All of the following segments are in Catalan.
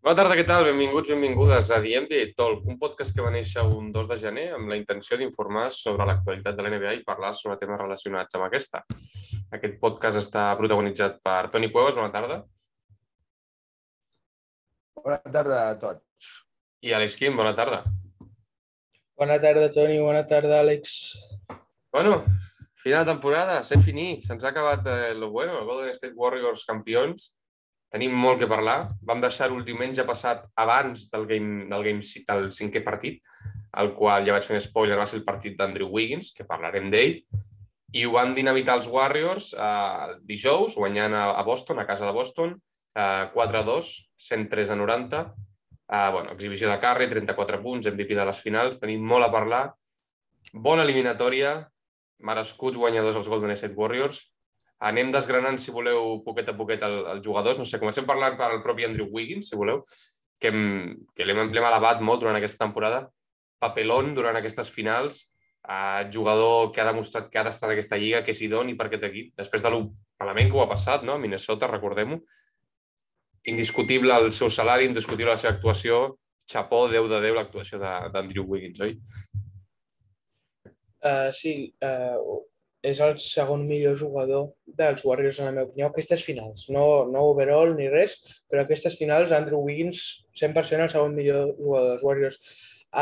Bona tarda, què tal? Benvinguts, benvingudes a The NBA Talk, un podcast que va néixer un 2 de gener amb la intenció d'informar sobre l'actualitat de l'NBA i parlar sobre temes relacionats amb aquesta. Aquest podcast està protagonitzat per Toni Cuevas, bona tarda. Bona tarda a tots. I Àlex Quim, bona tarda. Bona tarda, Toni. Bona tarda, Àlex. Bueno, final de temporada, ser finí. Se'ns ha acabat eh, lo bueno, el Golden State Warriors campions Tenim molt que parlar. Vam deixar-ho el diumenge passat abans del, game, del, game, del cinquè partit, el qual ja vaig fer un spoiler, va ser el partit d'Andrew Wiggins, que parlarem d'ell, i ho van dinamitar els Warriors eh, dijous, guanyant a, a Boston, a casa de Boston, eh, 4-2, 103 a 90. Eh, bueno, exhibició de Curry, 34 punts, MVP de les finals. Tenim molt a parlar. Bona eliminatòria, merescuts guanyadors els Golden State Warriors anem desgranant, si voleu, poquet a poquet els jugadors. No sé, comencem parlant pel propi Andrew Wiggins, si voleu, que, que l'hem elevat molt durant aquesta temporada. Papelón durant aquestes finals, eh, jugador que ha demostrat que ha d'estar en aquesta lliga, que és idoni per aquest equip, després de lo malament que ho ha passat, no? Minnesota, recordem-ho. Indiscutible el seu salari, indiscutible la seva actuació, xapó, 10 de 10 l'actuació d'Andrew Wiggins, oi? Uh, sí, uh, és el segon millor jugador dels Warriors, en la meva opinió, aquestes finals. No, no overall ni res, però aquestes finals, Andrew Wiggins, 100% el segon millor jugador dels Warriors.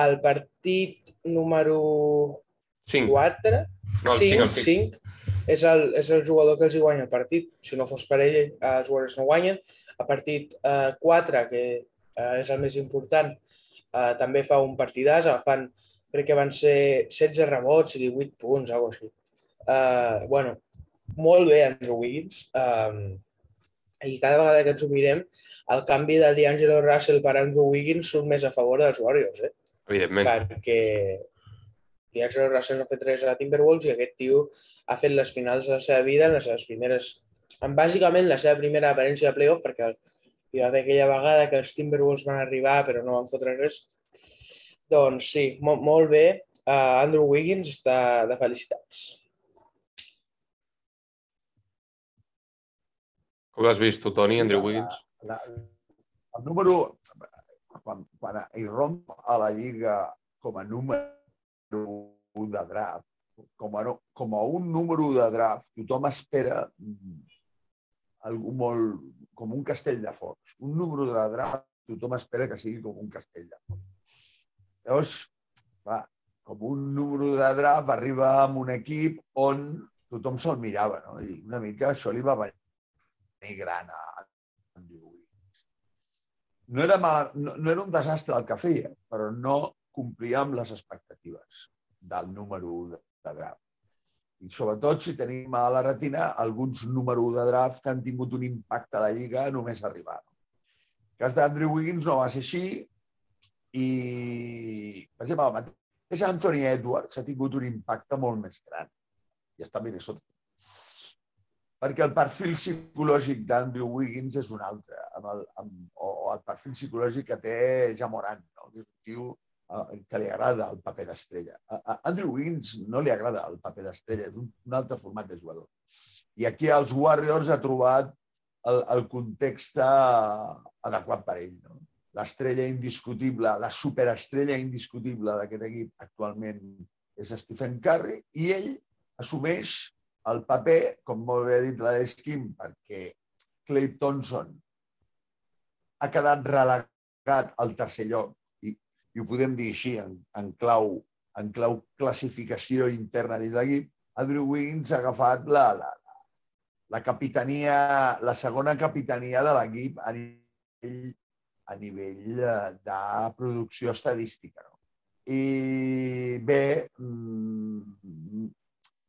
El partit número 5. 4, no, el 5, 5, 5, 5 és, el, és el jugador que els hi guanya el partit. Si no fos per ell, els Warriors no guanyen. A partit eh, 4, que eh, és el més important, eh, també fa un partidàs, fan, crec que van ser 16 rebots i 18 punts, alguna així. Uh, bueno, molt bé Andrew Wiggins. Um, I cada vegada que ens ho mirem, el canvi de D'Angelo Russell per Andrew Wiggins surt més a favor dels Warriors, eh? Evidentment. Perquè D'Angelo Russell no ha fet res a Timberwolves i aquest tio ha fet les finals de la seva vida en les seves primeres... En bàsicament la seva primera aparència de playoff, perquè hi va haver aquella vegada que els Timberwolves van arribar però no van fotre res. Doncs sí, molt, molt bé. Uh, Andrew Wiggins està de felicitats. L'has vist tu, Toni, Andrew Wiggins? La, la, el número... Quan, quan irromp a la Lliga com a número de draft, com a, com a un número de draft, tothom espera algú molt... com un castell de focs. Un número de draft, tothom espera que sigui com un castell de focs. Llavors, clar, com un número de draft arriba amb un equip on tothom se'l mirava, no? I una mica això li va venir gran a Andrew Wiggins. No era, mal, no, no era un desastre el que feia, però no complia amb les expectatives del número 1 de, de draft. I sobretot si tenim a la retina alguns número 1 de draft que han tingut un impacte a la Lliga només arribar. El cas d'Andrew Wiggins no va ser així i, per exemple, el mateix Anthony Edwards ha tingut un impacte molt més gran i està a Minnesota perquè el perfil psicològic d'Andrew Wiggins és un altre, amb el, amb, o, o el perfil psicològic que té Jamoran, no? que és un tio eh, que li agrada el paper d'estrella. A, a Andrew Wiggins no li agrada el paper d'estrella, és un, un altre format de jugador. I aquí els Warriors ha trobat el, el context adequat per ell. No? L'estrella indiscutible, la superestrella indiscutible d'aquest equip actualment és Stephen Curry i ell assumeix el paper, com molt bé ha dit l'Alex Kim, perquè Clay Thompson ha quedat relegat al tercer lloc, i, i ho podem dir així, en, en, clau, en clau classificació interna dins l'equip, Andrew Wiggins ha agafat la, la, la capitania, la segona capitania de l'equip a nivell, a nivell de producció estadística. No? I bé, mm,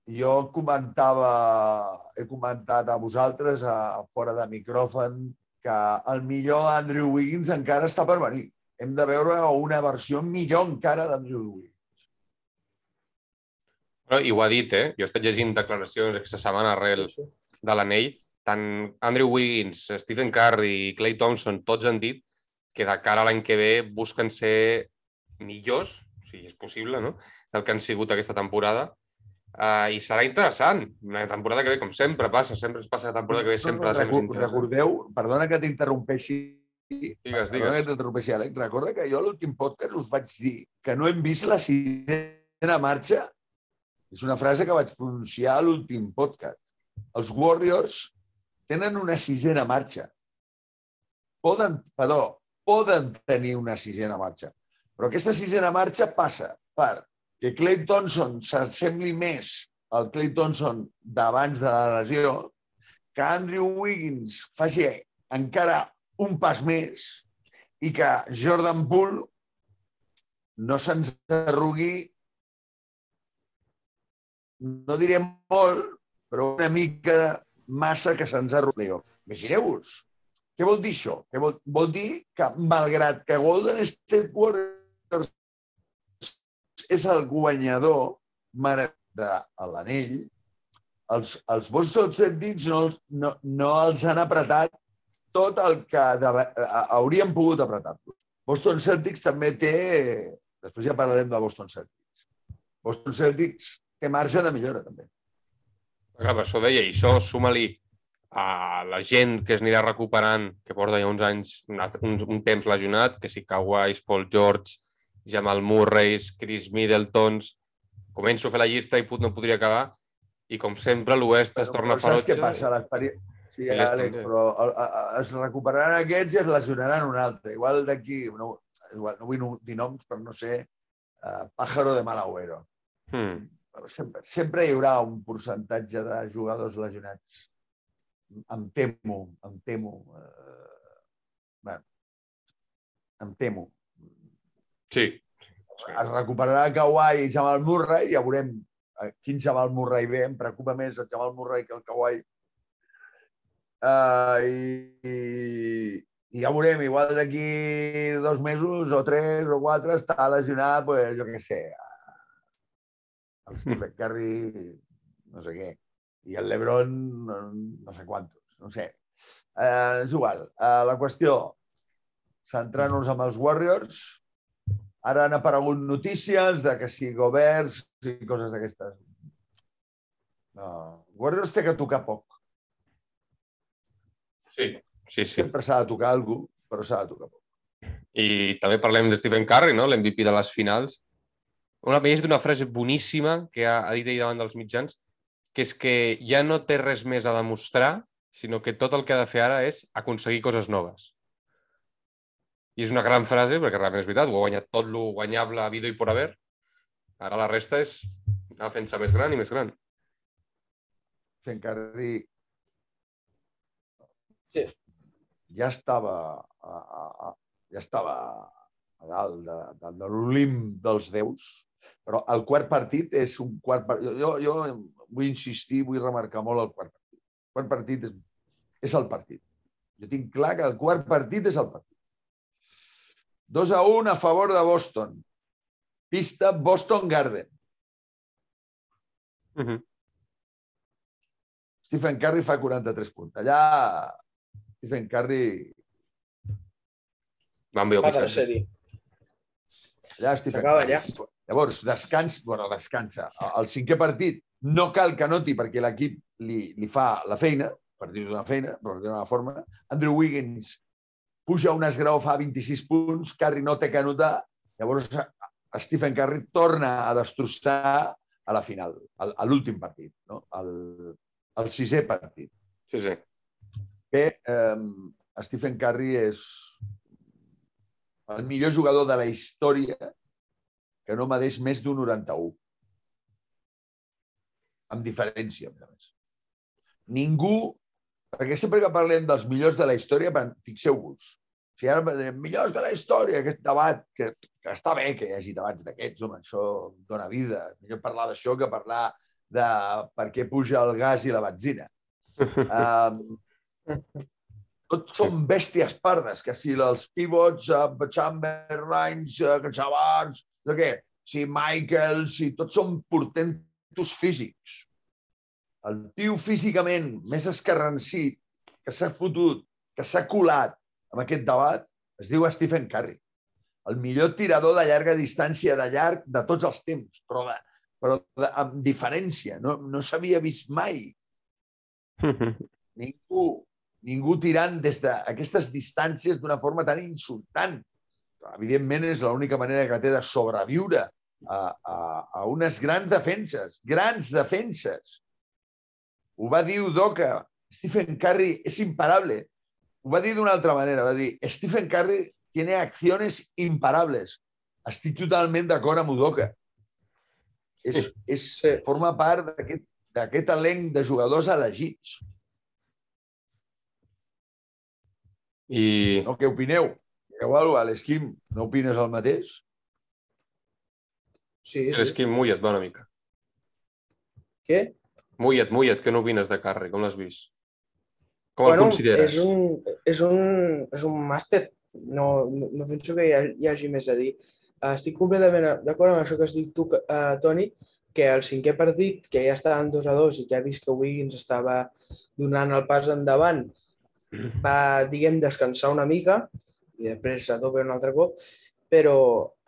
jo comentava, he comentat a vosaltres, a, fora de micròfon, que el millor Andrew Wiggins encara està per venir. Hem de veure una versió millor encara d'Andrew Wiggins. Bueno, I ho ha dit, eh? Jo he estat llegint declaracions aquesta setmana arrel de l'anell. Tant Andrew Wiggins, Stephen Curry i Clay Thompson, tots han dit que de cara a l'any que ve busquen ser millors, si és possible, no? del que han sigut aquesta temporada Uh, I serà interessant. Una temporada que ve, com sempre passa, sempre es passa la temporada que ve, sempre no, no, record, Recordeu, perdona que t'interrompeixi, Digues, Perdona digues. que t'interrompeixi, Àlex. Recorda que jo a l'últim podcast us vaig dir que no hem vist la sisena marxa. És una frase que vaig pronunciar a l'últim podcast. Els Warriors tenen una sisena marxa. Poden, perdó, poden tenir una sisena marxa. Però aquesta sisena marxa passa per que Clay Thompson s'assembli més al Clay Thompson d'abans de la lesió, que Andrew Wiggins faci encara un pas més i que Jordan Poole no se'ns arrugui, no diré molt, però una mica massa que se'ns arrugui. Imagineu-vos. Què vol dir això? Què vol, vol dir que, malgrat que Golden State Warriors és el guanyador de l'anell, els, els Boston Celtics no, els- no, no els han apretat tot el que de, haurien pogut apretar-los. Boston Celtics també té... Després ja parlarem de Boston Celtics. Boston Celtics té marge de millora, també. Clar, per això deia, i això suma-li a la gent que es anirà recuperant, que porta ja uns anys, un, un temps lesionat, que si Kawhi, Paul George, Jamal Murray, Chris Middletons... Començo a fer la llista i put, no podria acabar. I com sempre l'Oest es torna Però saps ferotge. què passa? L'experi- Sí, Àlex, però es recuperaran aquests i es lesionaran un altre. Igual d'aquí, no, igual, no vull dir noms per no ser uh, pájaro de mal agüero. Hmm. Però sempre, sempre hi haurà un percentatge de jugadors lesionats. Em temo, em temo. Eh, bueno, em temo. Sí. Es recuperarà Kawhi i Jamal Murray ja veurem eh, quin Jamal Murray ve. Em preocupa més el Jamal Murray que el Kawhi. Uh, i, i, i ja veurem, igual d'aquí dos mesos o tres o quatre està lesionat, pues, jo què sé, el Stephen Curry, no sé què, i el LeBron, no, no sé quantos, no sé. Uh, és igual. Uh, la qüestió, centrant-nos amb els Warriors, ara han aparegut notícies de que si Goberts i coses d'aquestes. No. Warriors té que tocar poc. Sí, sí, sí. Sempre s'ha de tocar algú, però s'ha de tocar poc. I també parlem de Stephen Curry, no? l'MVP de les finals. Una m'he llegit una frase boníssima que ha, ha dit ell davant dels mitjans, que és que ja no té res més a demostrar, sinó que tot el que ha de fer ara és aconseguir coses noves. I és una gran frase, perquè realment és veritat, ho ha guanyat tot lo guanyable a vida i por haver. Ara la resta és anar fent-se més gran i més gran. Curry Sí. ja estava a, a, a, ja estava a dalt de, de, de l'Olimp dels déus, però el quart partit és un quart partit. Jo, jo vull insistir, vull remarcar molt el quart partit. El quart partit és, és el partit. Jo tinc clar que el quart partit és el partit. 2 a 1 a favor de Boston. Pista Boston Garden. Uh -huh. Stephen Curry fa 43 punts. Allà Stephen Curry... Van Va de la missatge. sèrie. Allà Stephen S'acaba Curry. allà. Llavors, descans, bueno, descansa. El cinquè partit no cal que noti perquè l'equip li, li fa la feina, per dir-ho d'una feina, per dir-ho d'una forma. Andrew Wiggins puja un esgrau, fa 26 punts, Curry no té que anotar, llavors Stephen Curry torna a destrossar a la final, a, l'últim partit, no? el, el sisè partit. Sí, sí. Que eh, Stephen Curry és el millor jugador de la història que no medeix més d'un 91. Amb diferència, a més. Ningú, perquè sempre que parlem dels millors de la història, fixeu-vos, si ara diem millors de la història, aquest debat, que, que està bé que hi hagi debats d'aquests, home, això dona vida. Millor parlar d'això que parlar de per què puja el gas i la benzina. Um, tots són bèsties pardes, que si els pivots, uh, Chamber, Rines, uh, Chavars, no què, si Michael, si tots són portentos físics. El tio físicament més escarrancit que s'ha fotut, que s'ha colat amb aquest debat, es diu Stephen Curry. El millor tirador de llarga distància de llarg de tots els temps, però, de, però de, amb diferència. No, no s'havia vist mai ningú ningú tirant des d'aquestes distàncies d'una forma tan insultant. Evidentment, és l'única manera que té de sobreviure a, a, a unes grans defenses, grans defenses. Ho va dir Udoka, Stephen Curry és imparable. Ho va dir d'una altra manera, va dir, Stephen Curry tiene acciones imparables. Estic totalment d'acord amb Udoka. És, és, Sí. forma part d'aquest d'aquest elenc de jugadors elegits. I No? Què opineu? Digueu alguna cosa, l'Esquim, no opines el mateix? Sí, sí. que mulla't, va una mica. Què? Mulla't, mulla't, què n'opines de Carri? Com l'has vist? Com el consideres? És un, és un, és un màster. No, no, no penso que hi, ha, hi hagi més a dir. Uh, estic completament d'acord amb això que has dit tu, uh, Toni, que el cinquè partit, que ja estaven 2 a 2 i que ha vist que Wiggins estava donant el pas endavant, va, diguem, descansar una mica i després a tope un altre cop, però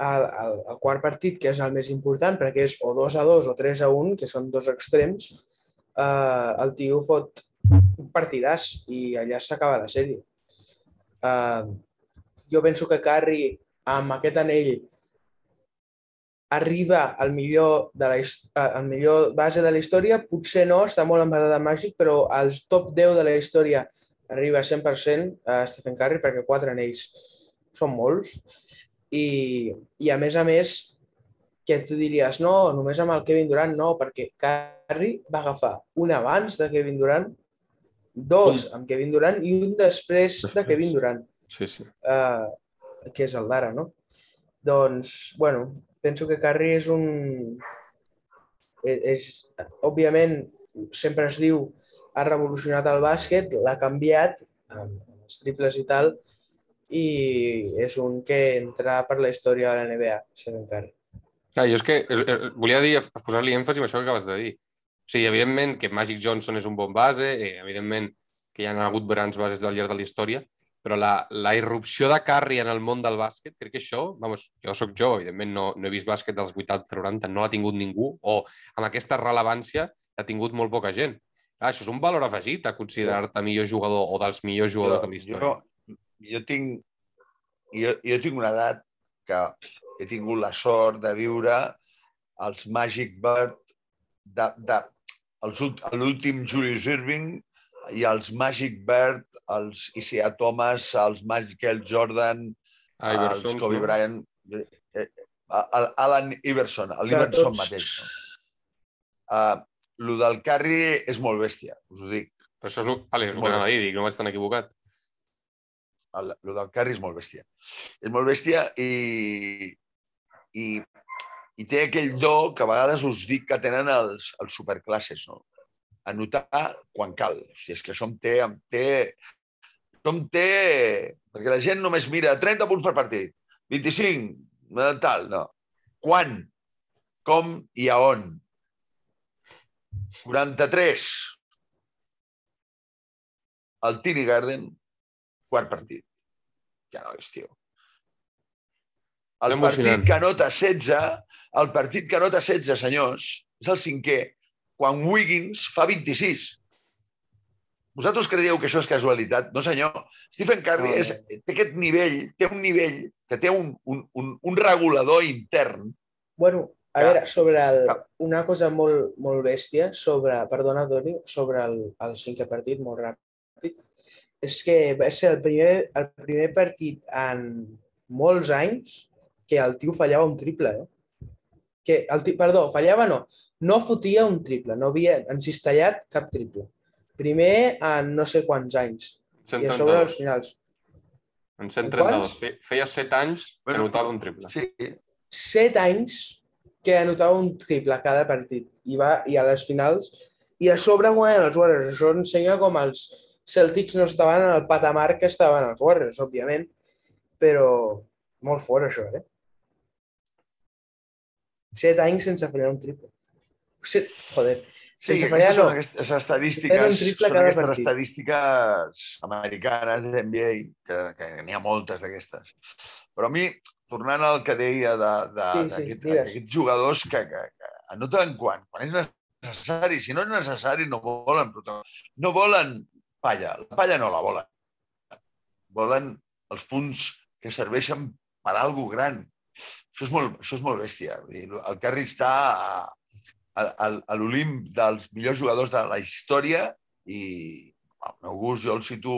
el, el, el quart partit, que és el més important, perquè és o 2 a 2 o 3 a 1, que són dos extrems, eh, el tio fot un partidàs i allà s'acaba la sèrie. Uh, jo penso que Curry, amb aquest anell, arriba al millor, de la, eh, al millor base de la història. Potser no, està molt empatat amb Màgic, però als top 10 de la història arriba 100% a Stephen Curry perquè quatre anells són molts. I, I a més a més, que tu diries, no, només amb el Kevin Durant, no, perquè Curry va agafar un abans de Kevin Durant, dos amb Kevin Durant i un després de Kevin Durant, Sí, sí. uh, que és el d'ara, no? Doncs, bueno, penso que Curry és un... És, és, òbviament, sempre es diu ha revolucionat el bàsquet, l'ha canviat amb els triples i tal, i és un que entra per la història de la NBA, Stephen Curry. Clar, jo és que eh, eh, volia dir, posar-li èmfasi amb això que acabes de dir. O sigui, evidentment que Magic Johnson és un bon base, eh, evidentment que hi ha hagut grans bases al llarg de la història, però la, la irrupció de Curry en el món del bàsquet, crec que això, vamos, jo sóc jo, evidentment no, no he vist bàsquet dels 80-90, no l'ha tingut ningú, o amb aquesta rellevància ha tingut molt poca gent. Clar, això és un valor afegit a considerar-te millor jugador o dels millors jugadors de la història. Jo, jo, tinc, jo, jo tinc una edat que he tingut la sort de viure els Magic Bird de, de els l'últim Julius Irving i els Magic Bird, els Isaiah Thomas, els Michael Jordan, els Iverson, Kobe no? Bryant, eh, eh, el Alan Iverson, l'Iverson tots. mateix. No? Uh, lo del Curry és molt bèstia, us ho dic. Però això és el, vale, és el Molt que anava a bé. dir, dic, no vaig tan equivocat. El, el del Curry és molt bèstia. És molt bèstia i, i, i té aquell do que a vegades us dic que tenen els, els superclasses, no? Anotar quan cal. Sigui, és que això em té... Em té, això em té... Perquè la gent només mira 30 punts per partit, 25, eh, tal, no. Quan, com i a on. 43. El Tini Garden, quart partit. Ja no és, tio. El partit que anota 16, el partit que anota 16, senyors, és el cinquè, quan Wiggins fa 26. Vosaltres creieu que això és casualitat? No, senyor. Stephen Curry No, no. és, té aquest nivell, té un nivell que té un, un, un, un regulador intern. Bueno, a Cap. veure, sobre el, una cosa molt, molt bèstia, sobre, perdona, Toni, sobre el, el cinquè partit, molt ràpid, és que va ser el primer, el primer partit en molts anys que el tio fallava un triple, eh? Que el tio, perdó, fallava no, no fotia un triple, no havia encistellat cap triple. Primer en no sé quants anys, i a sobre 132. finals. En 132. quants? Fe- Feia 7 anys que Bueno, anotava un triple. Sí, set anys que anotava un triple a cada partit i, va, i a les finals i a sobre guanyen els Warriors. Això ensenya com els Celtics no estaven en el patamar que estaven els Warriors, òbviament, però molt fort això, eh? Set anys sense fallar un triple. Set, joder, Sí, Sense aquestes fallar, són no. aquestes Tenen estadístiques, són aquestes partit. estadístiques americanes, NBA, que, que n'hi ha moltes d'aquestes. Però a mi, tornant al que deia de- de- Sí, sí, d'aquests jugadors que, que, que anoten quan, quan és necessari. Si no és necessari, no volen. No volen palla. La palla no la volen. Volen els punts que serveixen per a alguna gran. Això és molt, això és molt bèstia. El Carri està a, a, a l'Olimp dels millors jugadors de la història i al meu gust jo el situ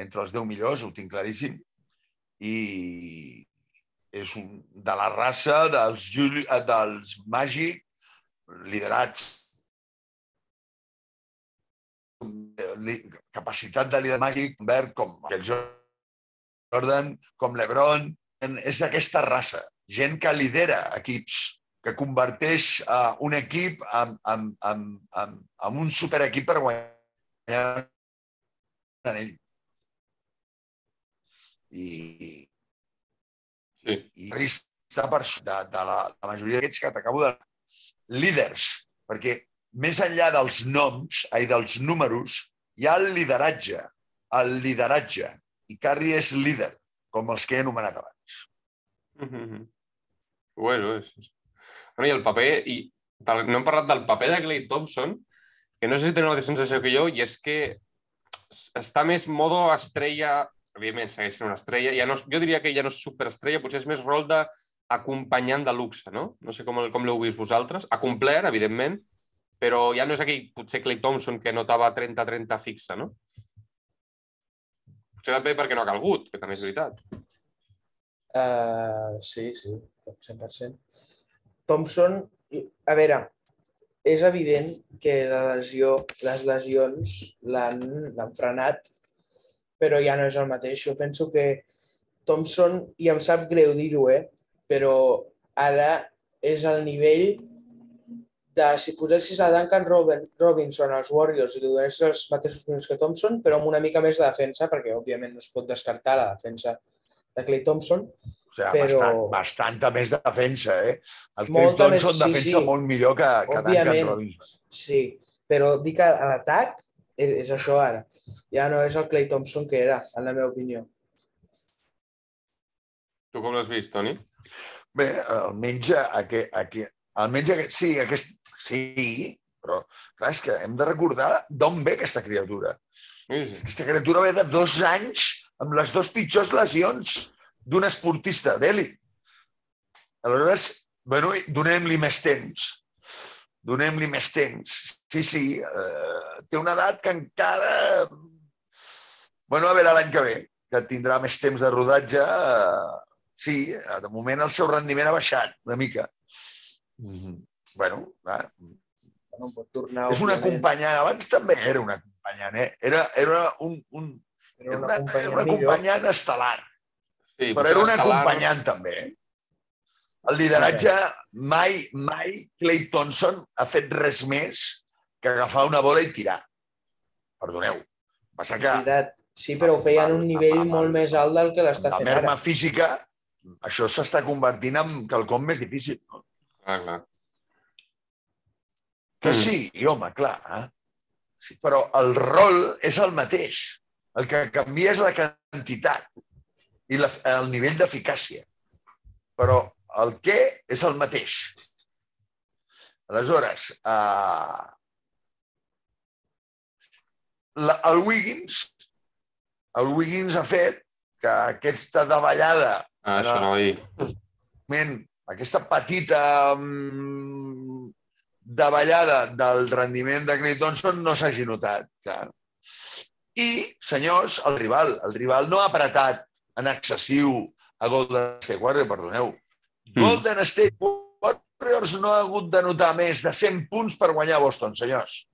entre els 10 millors, ho tinc claríssim, i és un, de la raça dels, Juli, dels Màgic, liderats capacitat de liderar màgic, verd, com el Jordan, com l'Ebron, és d'aquesta raça. Gent que lidera equips, que converteix uh, un equip en, en, en, en, en un superequip per guanyar un anell. I, Sí. i està per de, de la, la majoria d'aquests que t'acabo de... Líders, perquè més enllà dels noms, ai, dels números, hi ha el lideratge. El lideratge. I Carri és líder, com els que he anomenat abans. Mhm. Bueno, és... Bueno, i el paper, i no hem parlat del paper de Clay Thompson, que no sé si teniu la mateixa sensació que jo, i és que està més modo estrella, evidentment segueix sent una estrella, ja no, jo diria que ja no és superestrella, potser és més rol d'acompanyant de luxe, no? No sé com, com l'heu vist vosaltres. Ha complert, evidentment, però ja no és aquell, potser Clay Thompson, que notava 30-30 fixa, no? Potser també perquè no ha calgut, que també és veritat. Uh, sí, sí, 100%. Thompson, a veure, és evident que la lesió, les lesions l'han frenat, però ja no és el mateix. Jo penso que Thompson, i em sap greu dir-ho, eh? però ara és al nivell de si posessis a Duncan Robin, Robinson als Warriors i li donessis els mateixos minuts que Thompson, però amb una mica més de defensa, perquè òbviament no es pot descartar la defensa de Clay Thompson, O sigui, Però- bastant, bastanta més defensa, eh? El Clay més, Thompson sí, defensa sí. molt millor que, que Duncan. Robinson. Sí, però dic que a l'atac és, és això ara. Ja no és el Clay Thompson que era, en la meva opinió. Tu com l'has vist, Toni? Bé, almenys, aquí, aquí, almenys aquest, sí, aquest, sí, però clar, és que hem de recordar d'on ve aquesta criatura. Sí, sí. Aquesta criatura ve de dos anys amb les dues pitjors lesions d'un esportista d'èlit. Aleshores, bueno, donem-li més temps. Donem-li més temps. Sí, sí, eh, té una edat que encara... Bueno, a veure l'any que ve, que tindrà més temps de rodatge. Eh, sí, de moment el seu rendiment ha baixat una mica. Mm -hmm. Bueno, clar, No pot tornar, és una acompanyant. Abans també era una acompanyant, eh? Era, era un, un, era una, una, era una acompanyant estel·lar. sí Però era un l'escalar- acompanyant també. eh? El lideratge, mai, mai Clay Thompson ha fet res més que agafar una bola i tirar. Perdoneu. Passa que. Sí, però ho feia en un nivell molt més alt del que l'està la fent merma ara. física, això s'està convertint en quelcom més difícil. No? Ah, clar. Que Mm. sí, home, clar. Eh? Sí, però el rol és el mateix. El que canvia és la quantitat i la, el nivell d'eficàcia. Però el què és el mateix. Aleshores, eh, la, el Wiggins, el Wiggins ha fet que aquesta davallada Ah, això no moment, aquesta petita mm, davallada del rendiment de Clay Thompson no s'hagi notat. Clar. I, senyors, el rival. El rival no ha apretat en excessiu a Golden State Warriors, perdoneu. Mm. Golden State Warriors no ha hagut de notar més de 100 punts per guanyar Boston, senyors.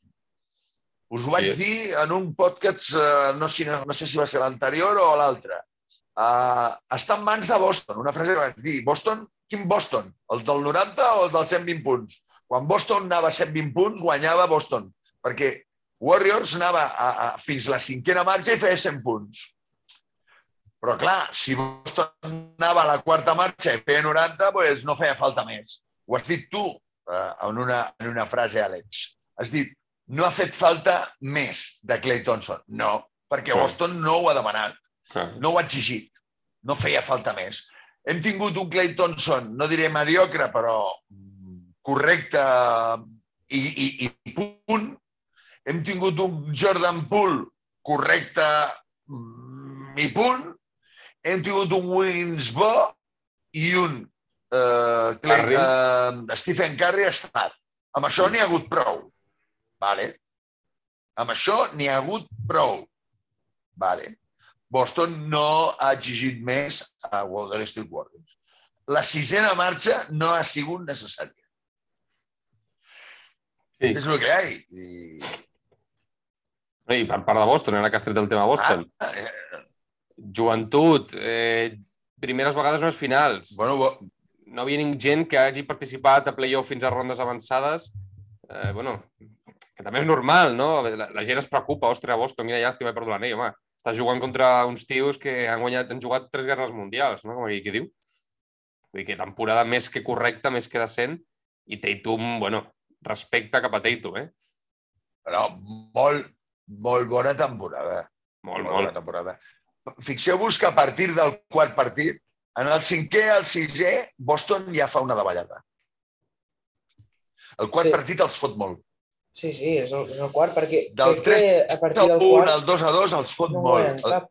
Us ho vaig Sí. dir en un podcast, eh, no, si, no, no sé si va ser l'anterior o l'altre. Uh, està en mans de Boston. Una frase que vaig dir. Boston, quin Boston? El del 90 o el dels 120 punts? Quan Boston anava a 120 punts, guanyava Boston. Perquè Warriors anava a, a, fins la cinquena marxa i feia 100 punts. Però clar, si Boston anava a la quarta marxa i feia 90, doncs no feia falta més. Ho has dit tu eh, en, una, en una frase, Àlex. Has dit, no ha fet falta més de Clay Thompson. No, perquè. Boston no ho ha demanat no ho ha exigit. No feia falta més. Hem tingut un Clay Thompson, no diré mediocre, però correcte i, i, i punt. Hem tingut un Jordan Poole correcte i punt. Hem tingut un Wiggins bo i un eh, Clay, eh, Stephen Curry estat. Amb això n'hi ha hagut prou. Vale. Amb això n'hi ha hagut prou. Vale. Boston no ha exigit més a Golden State Warriors. La sisena marxa no ha sigut necessària. Sí. És el que hi ha. I... I per part de Boston, ara que has tret el tema Boston. Ah, eh, Joventut, eh, primeres vegades unes finals. bueno, bo- No havia ningú gent que hagi participat a playoff fins a rondes avançades. Eh, bueno, que també és normal, no? La, la gent es preocupa, ostres, Boston, quina llàstima, he perdut l'anell, home. Estàs jugant contra uns tios que han guanyat, han jugat tres guerres mundials, no? Com aquí qui diu. Vull dir que temporada més que correcta, més que decent, i Tatum, bueno, respecte cap a Tatum, eh? però molt, molt bona temporada. Molt, bona molt. temporada. Fixeu-vos que a partir del quart partit, en el cinquè al sisè, Boston ja fa una davallada. El quart Sí. partit els fot molt. Sí, sí, és el, és el quart, perquè Del crec que a partir del Del 1 quart al 2 a 2 els fot no molt. cap.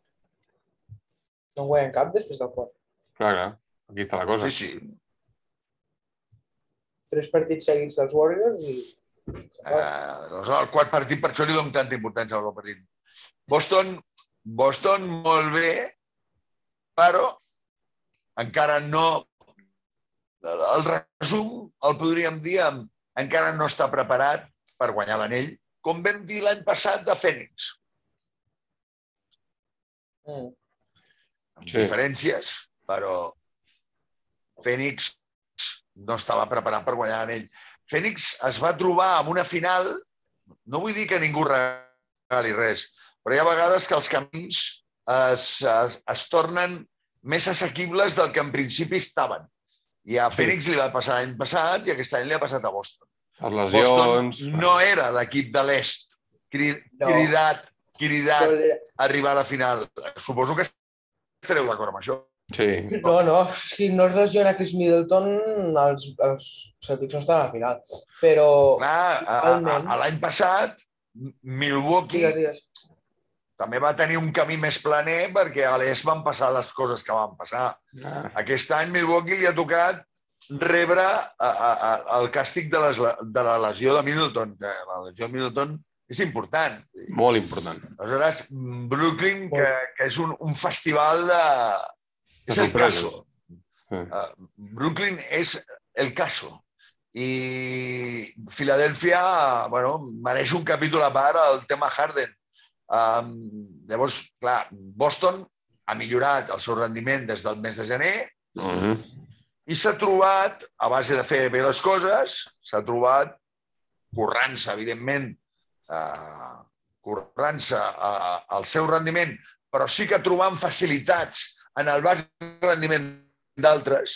No guanyen cap després del quart. Clar, clar. Aquí està la cosa. Sí, sí. Tres partits seguits dels Warriors i... Uh, el quart partit, per això li dono tanta importància al partit. Boston, Boston molt bé, però encara no... El resum el podríem dir amb encara no està preparat per guanyar l'anell, com vam dir l'any passat de Fènix, Mm. amb Sí. diferències, però Fènix no estava preparat per guanyar l'anell. Fènix es va trobar amb una final, no vull dir que ningú regali res, però hi ha vegades que els camins es, es, es tornen més assequibles del que en principi estaven. I a Sí. Fènix li va passar l'any passat i aquest any li ha passat a Boston. Les lesions... Boston no era l'equip de l'est cri- No. cridat, cridat era- a arribar a la final. Suposo que estareu d'acord amb això. Sí. No, no, si no es lesiona Chris Middleton, els, els Celtics no estan a la final. Però... Clar, l'any passat, Milwaukee Digues, digues. també va tenir un camí més planer perquè a l'est van passar les coses que van passar. Ah, Aquest any Milwaukee li ha tocat rebre a, a, a, el càstig de, les, de la lesió de Middleton. Que la lesió de Middleton és important. molt important. Aleshores, Brooklyn, que, que és un, un festival de... De És el caso. Uh, Brooklyn és el caso. I Filadèlfia, bueno, mereix un capítol a part el tema Harden. Um, llavors, clar, Boston ha millorat el seu rendiment des del mes de gener Mhm. i s'ha trobat, a base de fer bé les coses, s'ha trobat currant-se, evidentment, eh, currant-se eh, el seu rendiment, però sí que trobant facilitats en el baix rendiment d'altres,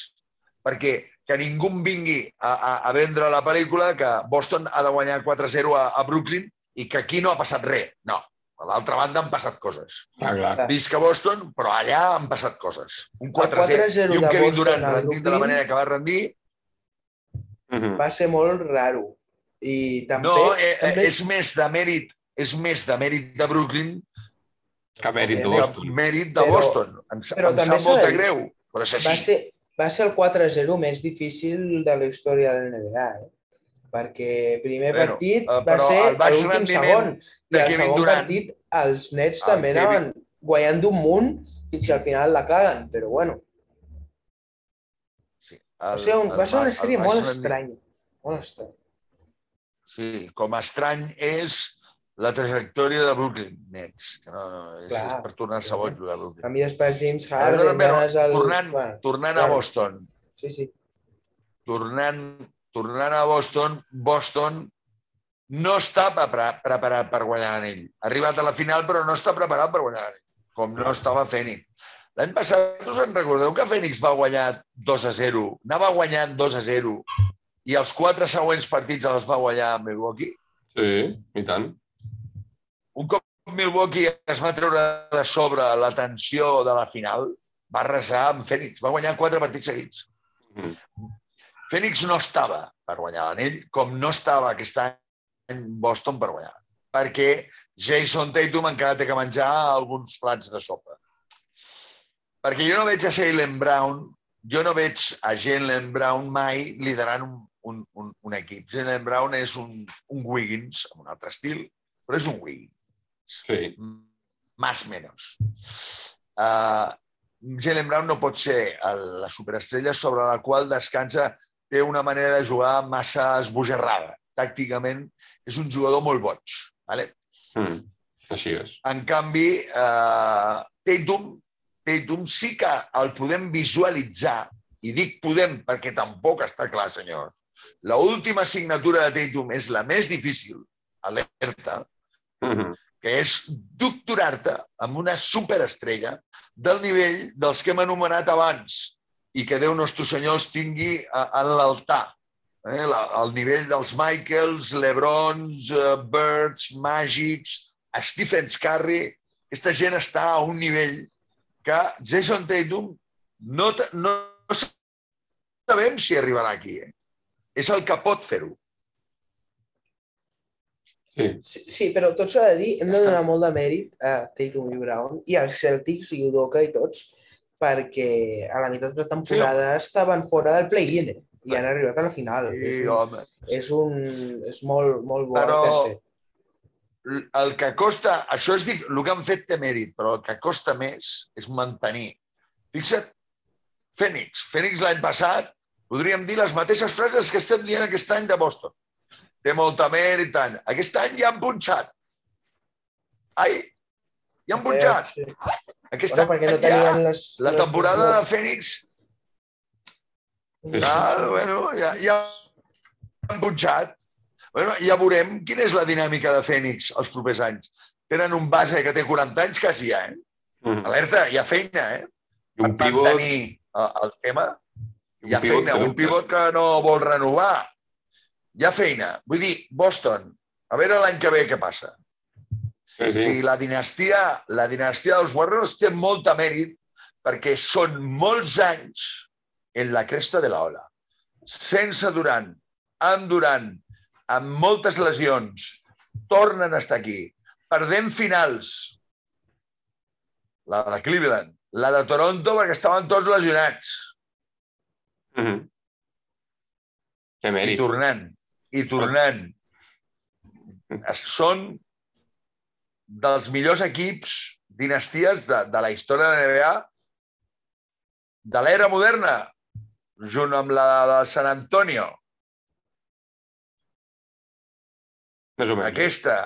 perquè que ningú vingui a, a, a vendre la pel·lícula que Boston ha de guanyar 4-0 a, a Brooklyn i que aquí no ha passat res. No, a l'altra banda han passat coses. Ah, clar. Visca Boston, però allà han passat coses. Un 4-0 4-0 i un Kevin Durant rendint de la manera que va rendir. Mhm. Va ser molt raro. I també... No, eh, eh, també... és més de mèrit és més de mèrit de Brooklyn Que mèrit de Boston. mèrit de Però- Boston. Em, però em també sap de molt dir- greu, però és va, així. ser, va ser el 4-0 més difícil de la història de l'NBA, eh? perquè primer Bueno, partit eh, va però ser l'últim segon i de el segon Durant- partit els Nets El també Kevin- anaven guanyant d'un munt fins que al final la caguen, però bueno, Sí, va el- ser, un, el va ser una sèrie el molt estranya. Molt estranya. Sí, com estrany és la trajectòria de Brooklyn Nets, que no, no és, Clar, és per tornar-se boig, jugar a A Brooklyn. mi després James Però, Harden, però, ganes el... tornant- Bueno, Tornant a Claro. Boston, sí, sí. tornant, tornant a Boston, Boston no està pre- preparat per guanyar l'anell. Ha arribat a la final, però no està preparat per guanyar l'anell, com no estava Fènix. L'any passat, us en recordeu que Fènix va guanyar 2 a 0? Anava guanyant 2 a 0 i els quatre següents partits els va guanyar Milwaukee? Sí, i tant. Un cop Milwaukee es va treure de sobre la tensió de la final, va arrasar amb Fènix. Va guanyar quatre partits seguits. Mhm. Fènix no estava per guanyar l'anell, com no estava aquest any Boston per guanyar. Perquè Jason Tatum encara té que menjar alguns plats de sopa. Perquè jo no veig a Jalen Brown, jo no veig a Jalen Brown mai liderant un, un, un, un equip. Jalen Brown és un, un Wiggins, amb un altre estil, però és un Wiggins. Sí. Más menos. Uh, Jalen Brown no pot ser el, la superestrella sobre la qual descansa té una manera de jugar massa esbojarrada. Tàcticament és un jugador molt boig. Vale? Mm. Així és. En canvi, eh, Tatum, Tatum sí que el podem visualitzar, i dic podem perquè tampoc està clar, senyors. La última assignatura de Tatum és la més difícil, alerta, Mm -hmm. Que és doctorar-te amb una superestrella del nivell dels que hem anomenat abans i que Déu nostre senyor els tingui en l'altar. Eh? Al nivell dels Michaels, Lebrons, uh, Birds, Magics, Stephen Curry, aquesta gent està a un nivell que Jason Tatum no, no, no sabem si arribarà aquí. Eh? És el que pot fer-ho. Sí. Sí, sí, però tot s'ha de dir, hem de donar molt de mèrit a Tatum i Brown i als Celtics i Udoka i tots, perquè a la meitat de la temporada estaven fora del play-in eh? i han arribat a la final. és, Sí, un, home. és, un, és molt, molt bo Però- el que costa, això és dic, el que han fet té mèrit, però el que costa més és mantenir. Fixa't, Fènix. Fènix l'any passat podríem dir les mateixes frases que estem dient aquest any de Boston. Té molta mèrit i tant. Aquest any ja han punxat. Ai, ja han punxat. Sí. Aquest Bueno, perquè no any ja, tenien les... la les- temporada de Fènix Sí. Ah, bueno, ja, ja han punxat. Bueno, ja veurem quina és la dinàmica de Fènix els propers anys. Tenen un base que té 40 anys quasi ja, eh? Mm. Alerta, hi ha feina, eh? I un Per pivot... mantenir el, el tema. Hi ha Un pivot feina, un pivot que no vol renovar. Hi ha feina. Vull dir, Boston, a veure l'any que ve què passa. Sí, O sí. sigui, la dinastia, la dinastia dels Warriors té molt de mèrit perquè són molts anys en la cresta de la ola. Sense Durant, amb Durant, amb moltes lesions, tornen a estar aquí, perdent finals. La de Cleveland, la de Toronto perquè estaven tots lesionats. Mm -hmm. Té I mèrit. tornant, i tornant. Són dels millors equips, dinasties de, de la història de la NBA de l'era moderna, junt amb la de San Antonio. Més o menys. Aquesta,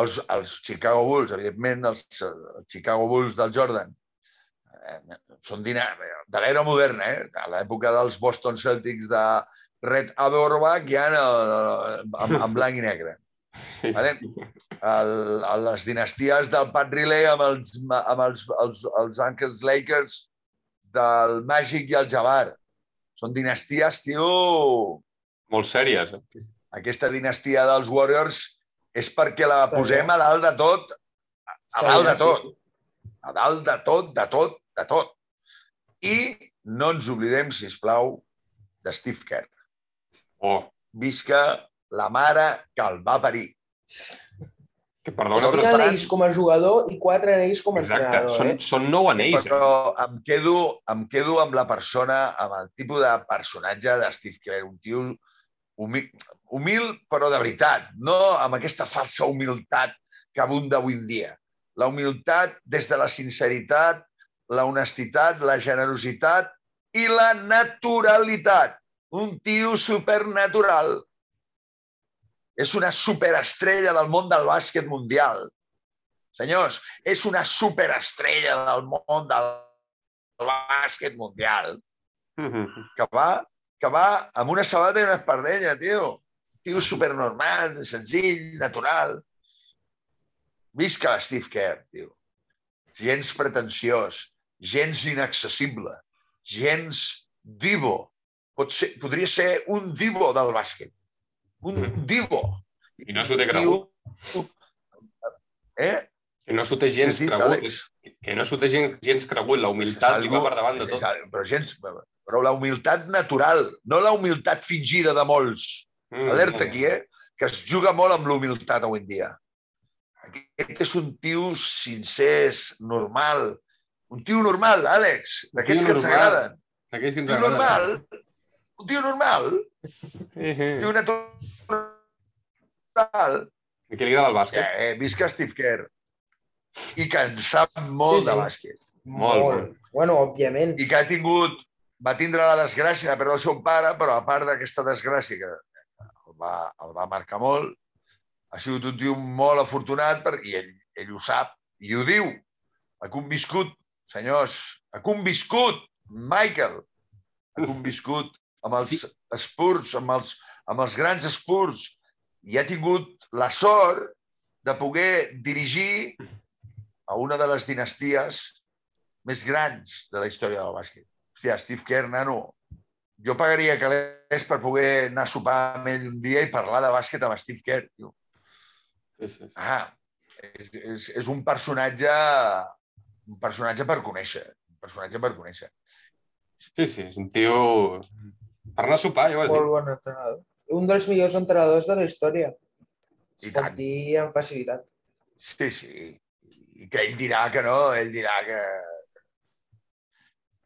els, els Chicago Bulls, evidentment, els, els Chicago Bulls del Jordan, eh, són de l'era moderna, eh? a l'època dels Boston Celtics de Red Auerbach, ja en, en, en blanc i negre. Sí. Vale? El, el, les dinasties del Pat Riley amb els, amb els, els, els Angeles Lakers, del Magic i el Jabbar. Són dinasties, tio... Molt sèries. Eh? Aquesta dinastia dels Warriors és perquè la Està posem bé. a dalt de tot, a dalt de tot, sí. a dalt de tot, de tot, de tot. I no ens oblidem, si plau, de Steve Kerr. Oh, Visca la mare que el va parir. que perdona, Cinc però... Anells com a jugador i quatre anells com a Exacte, entrenador. són, Eh? són nou anells. Però em quedo, em quedo amb la persona, amb el tipus de personatge de Steve Kerr, un tio humil, humil però de veritat, no amb aquesta falsa humilitat que abunda avui en dia. La humilitat des de la sinceritat, la honestitat, la generositat i la naturalitat. Un tio supernatural. És una superestrella del món del bàsquet mundial. Senyors, és una superestrella del món del bàsquet mundial Mhm. que va, que va amb una sabata i una espardenya, tio. Tio supernormal, senzill, natural. Visca Steve Kerr, tio. Gens pretensiós, gens inaccessible, gens divo. Pot ser, podria ser un divo del bàsquet. Un Mm. divo. I no s'ho té cregut. Tio- Eh? Que no s'ho té gens dit, cregut. Àlex? Que no s'ho té gens, gens cregut. La humilitat li va per davant de tot. Però, gens, però la humilitat natural, no la humilitat fingida de molts. Mm, Alerta aquí, eh? Que es juga molt amb l'humilitat avui en dia. Aquest és un tio sincer, normal. Un tio normal, Àlex, d'aquests que ens agraden. D'aquells que ens tio normal, agraden. Un tio normal, Eh, eh. un tio natural, I què li agrada el que bàsquet? eh, visca Steve Kerr i que en sap molt Sí, sí. de bàsquet. Molt, molt. Bueno, òbviament. I que ha tingut, va tindre la desgràcia de perdre el seu pare, però a part d'aquesta desgràcia que el va, el va marcar molt, ha sigut un tio molt afortunat per, i ell, ell ho sap i ho diu. Ha conviscut, senyors, ha conviscut, Michael, ha conviscut amb els Sí. Spurs, amb els, amb els grans Spurs, i ha tingut la sort de poder dirigir a una de les dinasties més grans de la història del bàsquet. Hòstia, Steve Kerr, nano, jo pagaria calés per poder anar a sopar amb ell un dia i parlar de bàsquet amb Steve Kerr. Tio. Sí, sí, sí. Ah, és, és, és un personatge un personatge per conèixer. Un personatge per conèixer. Sí, sí, és un tio... Per anar a sopar, ja ho has Molt dit. bon entrenador. Un dels millors entrenadors de la història. I Es pot tant. dir amb facilitat. Sí, sí. I que ell dirà que no, ell dirà que...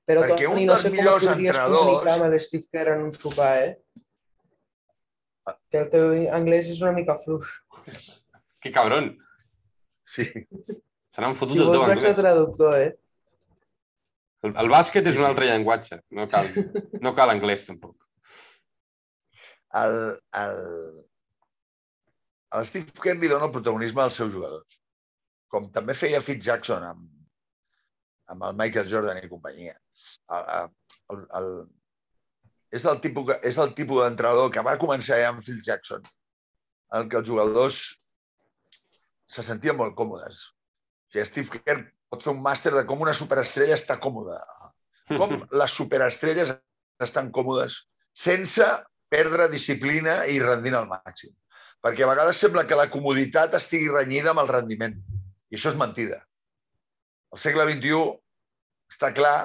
Però, Perquè Toni, un no dels sé com et millors podries entrenadors- comunicar amb el Steve Kerr en un sopar, eh? Que el teu anglès és una mica fluix. Que cabron. Sí. Se n'han fotut Si del vols teu vaig a anglès. traductor, eh? El, el bàsquet és Sí, un altre llenguatge. No cal, no cal anglès, tampoc. El, el, el Steve Kerr li dona el protagonisme als seus jugadors. Com també feia Fitz Jackson amb, amb el Michael Jordan i companyia. El, el, el, és el tipus, que- és el tipus d'entrenador que va començar amb Phil Jackson, en què els jugadors se sentien molt còmodes. O sigui, Steve Kerr pot fer un màster de com una superestrella està còmoda. Com les superestrelles estan còmodes sense perdre disciplina i rendint al màxim. Perquè a vegades sembla que la comoditat estigui renyida amb el rendiment. I això és mentida. Al segle XXI està clar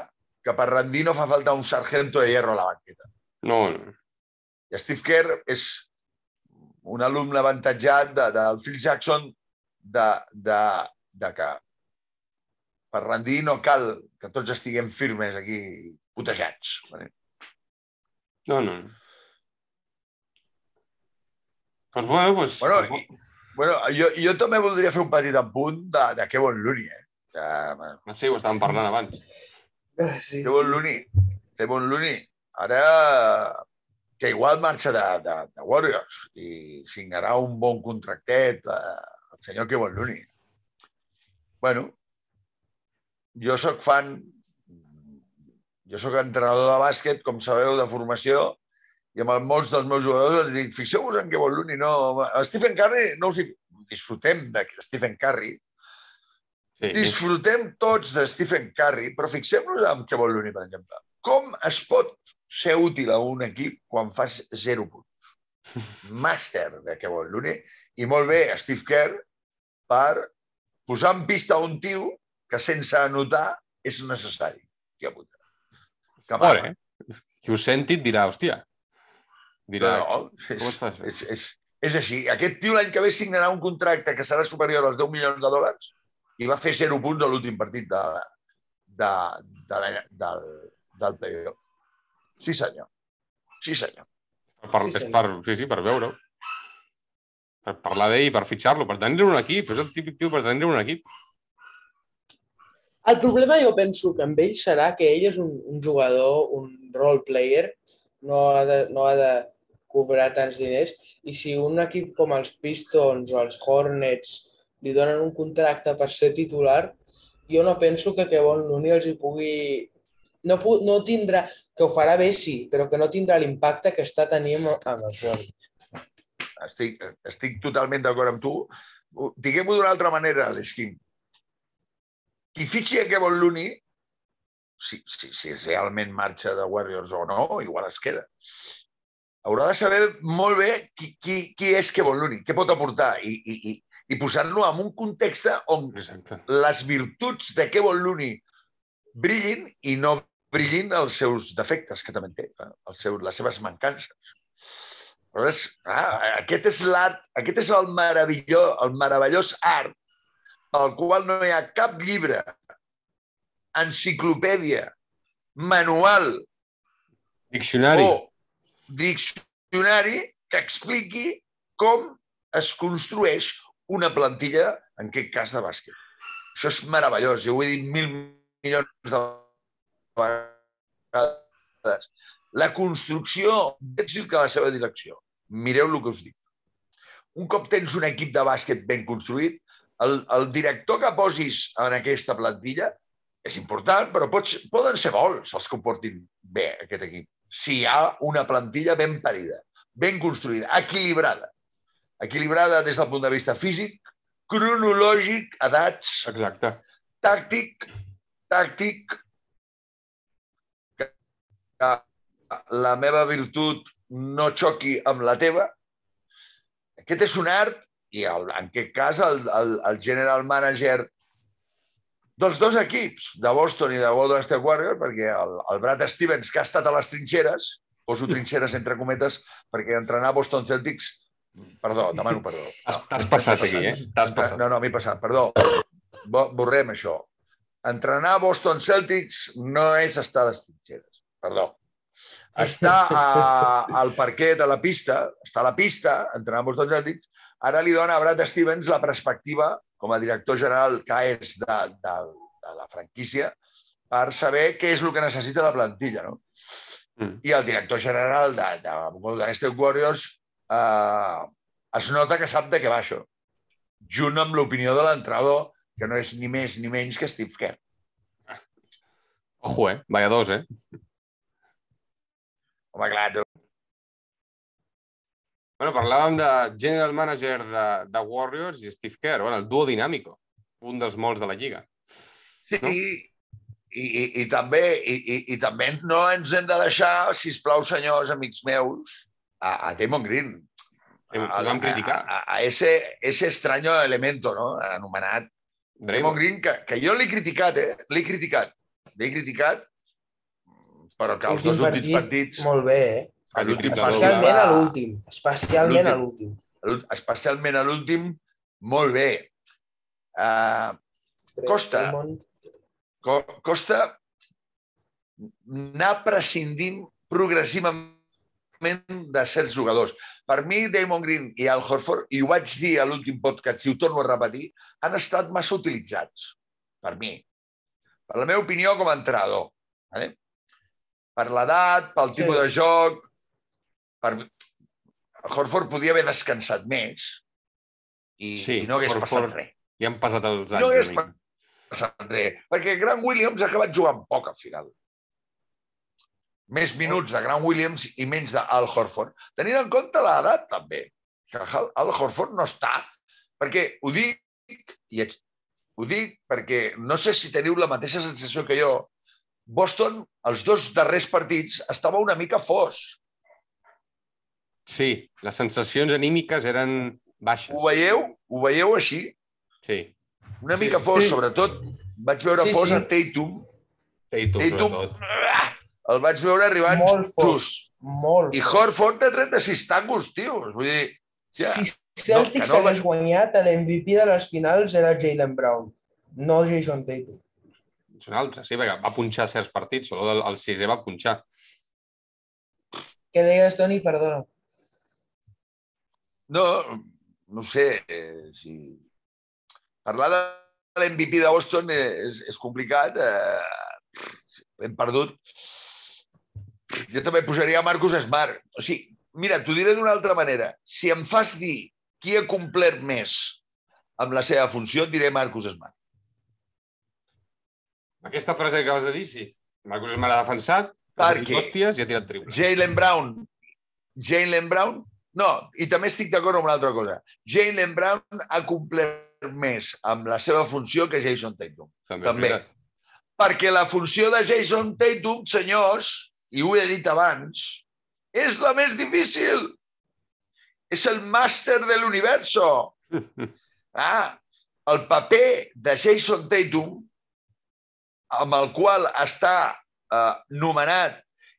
que per rendir no fa falta un sargento de hierro a la banqueta. No, no. I Steve Kerr és un alumne avantatjat de, del Phil Jackson de, de, de que per rendir no cal que tots estiguem firmes aquí, putejats. Vale? No, no. Doncs bueno, doncs... Bueno, i, bueno jo, jo també voldria fer un petit apunt de, de Kevin Looney. Eh? Que, bueno, Ah, sí, ho estàvem parlant abans. Ah, Sí, Kevin Looney. Kevin Looney. Ara que igual marxa de, de, de Warriors i signarà un bon contractet eh, el senyor Kevin Looney. Bueno, jo sóc fan, jo sóc entrenador de bàsquet, com sabeu, de formació, i amb molts dels meus jugadors els dic, fixeu-vos en Kevin Looney, no, a Stephen Curry no us hi... disfrutem de Stephen Curry, Sí, disfrutem tots de Stephen Curry, però fixem-nos en Kevin Looney, per exemple. Com es pot ser útil a un equip quan fas zero punts? Màster de Kevin Looney i molt bé Steve Kerr per posar en pista un tio que sense anotar és necessari. Hòstia puta. Que Fora, eh? Qui ho senti et dirà, hòstia. Dirà, No, no, és, com es fa això? és, és, és així. Aquest tio l'any que ve signarà un contracte que serà superior als 10 milions de dòlars i va fer 0 punts a l'últim partit de, de, de, la, del, del playoff. Sí, senyor. Sí, senyor. per, Sí, és senyor. per, sí, sí, per veure-ho. Per parlar d'ell i per fitxar-lo, per tenir un equip. És el típic tio per tenir un equip. El problema jo penso que amb ell serà que ell és un, un jugador, un role player, no ha, de, no ha de cobrar tants diners i si un equip com els Pistons o els Hornets li donen un contracte per ser titular, jo no penso que Kevon Looney els hi pugui... No, no tindrà, que ho farà bé sí, però que no tindrà l'impacte que està tenint amb els Warriors. Estic, estic totalment d'acord amb tu. Diguem-ho d'una altra manera, l'Esquim. Qui fitxi a Kevin Looney, si, si, si realment marxa de Warriors o no, igual es queda. Haurà de saber molt bé qui, qui, qui és Kevin Looney, què pot aportar i, i, i, i posar-lo en un context on Exacte. les virtuts de Kevin Looney brillin i no brillin els seus defectes, que també té, clar, els seus, les seves mancances. Aleshores, ah, aquest és l'art, aquest és el meravellós, el meravellós art al qual no hi ha cap llibre, enciclopèdia, manual Diccionari. o diccionari que expliqui com es construeix una plantilla, en aquest cas de bàsquet. Això és meravellós, jo ho he dit mil milions de vegades. La construcció d'èxit que la seva direcció. Mireu el que us dic. Un cop tens un equip de bàsquet ben construït, el, el director que posis en aquesta plantilla és important, però pots, poden ser vols els que ho portin bé, aquest equip. Si hi ha una plantilla ben parida, ben construïda, equilibrada. Equilibrada des del punt de vista físic, cronològic, edats, Exacte. tàctic, tàctic, que, que la meva virtut no xoqui amb la teva. Aquest és un art i el, en aquest cas el, el, el general manager dels dos equips, de Boston i de Golden State Warriors, perquè el, el Brad Stevens, que ha estat a les trinxeres, poso trinxeres entre cometes, perquè entrenar Boston Celtics... Perdó, demano perdó. Has- T'has passat aquí, eh? T'has passat. No, no, m'he passat, perdó. Bo- Borrem això. Entrenar Boston Celtics no és estar a les trinxeres. Perdó. Està a, al parquet, a la pista, està a la pista, entrenant Boston Celtics, ara li dona a Brad Stevens la perspectiva, com a director general que és de, de, de la franquícia, per saber què és el que necessita la plantilla. No? Mm. I el director general de, de Golden State Warriors eh, es nota que sap de què va això junt amb l'opinió de l'entrenador, que no és ni més ni menys que Steve Kerr. Ojo, eh? Vaya dos, eh? Home, clar, tu- Bueno, parlàvem de general manager de, de Warriors i Steve Kerr, bueno, el duo dinàmico, un dels molts de la lliga. sí, No? i, i, i, també, i, i, i també no ens hem de deixar, si plau senyors, amics meus, a, a Damon Green. Que vam criticar. A, a, a ese, ese extraño elemento, no? anomenat Damon. Green, que, que jo l'he criticat, eh? L'he criticat. L'he criticat, però que els dos últims partits... Molt bé, eh? Quasi l'últim. Especialment a l'últim. Especialment a l'últim. l'últ- especialment a l'últim, molt bé. Uh, Costa. Co- costa anar prescindint progressivament de certs jugadors. Per mi, Damon Green i Al Horford, i ho vaig dir a l'últim podcast, i ho torno a repetir, han estat massa utilitzats, per mi. Per la meva opinió com a entrenador. Vale? Per l'edat, pel Sí. tipus de joc... Per... Horford podia haver descansat més i, Sí, i no hagués Horford- passat res Ja han passat els No anys. hagués una mica. passat res. Perquè Grant Williams ha acabat jugant poc al final. Més minuts de Grant Williams i menys d'Al Horford. Tenint en compte l'edat, també. Que Al Horford no està. Perquè ho dic, i ho dic perquè no sé si teniu la mateixa sensació que jo. Boston, els dos darrers partits, estava una mica fos. Sí, les sensacions anímiques eren baixes. Ho veieu? Ho veieu així? Sí. Una Sí. mica fos, Sí. sobretot vaig veure Sí, fos sí. a Tatum. Tatum, Tatum, sobretot. el vaig veure arribant molt fos. just. Molt I. Horford de 36 tangos, tios. Vull dir, ja, Si Celtics no, no hagués guanyat, l'MVP de les finals era Jalen Brown, no Jason Tatum. És un altre, sí, perquè va punxar certs partits, sobretot el, el sisè va punxar. Què deies, Toni? Perdona. No, no sé, eh, si... Parlar de l'MVP de Boston és, és complicat. Eh, hem perdut. Jo també posaria Marcus Smart. O sigui, mira, t'ho diré d'una altra manera. Si em fas dir qui ha complert més amb la seva funció, et diré Marcus Smart. Aquesta frase que acabes de dir, sí. Marcus Smart ha defensat, ha Per fet què? hòsties i ha tirat triples. Jalen Brown. Jalen Brown. No, i també estic d'acord amb una altra cosa. Jalen Brown ha complert més amb la seva funció que Jason Tatum. També. També. Perquè la funció de Jason Tatum, senyors, i ho he dit abans, és la més difícil. És el màster de l'universo. Ah, el paper de Jason Tatum, amb el qual està eh, nomenat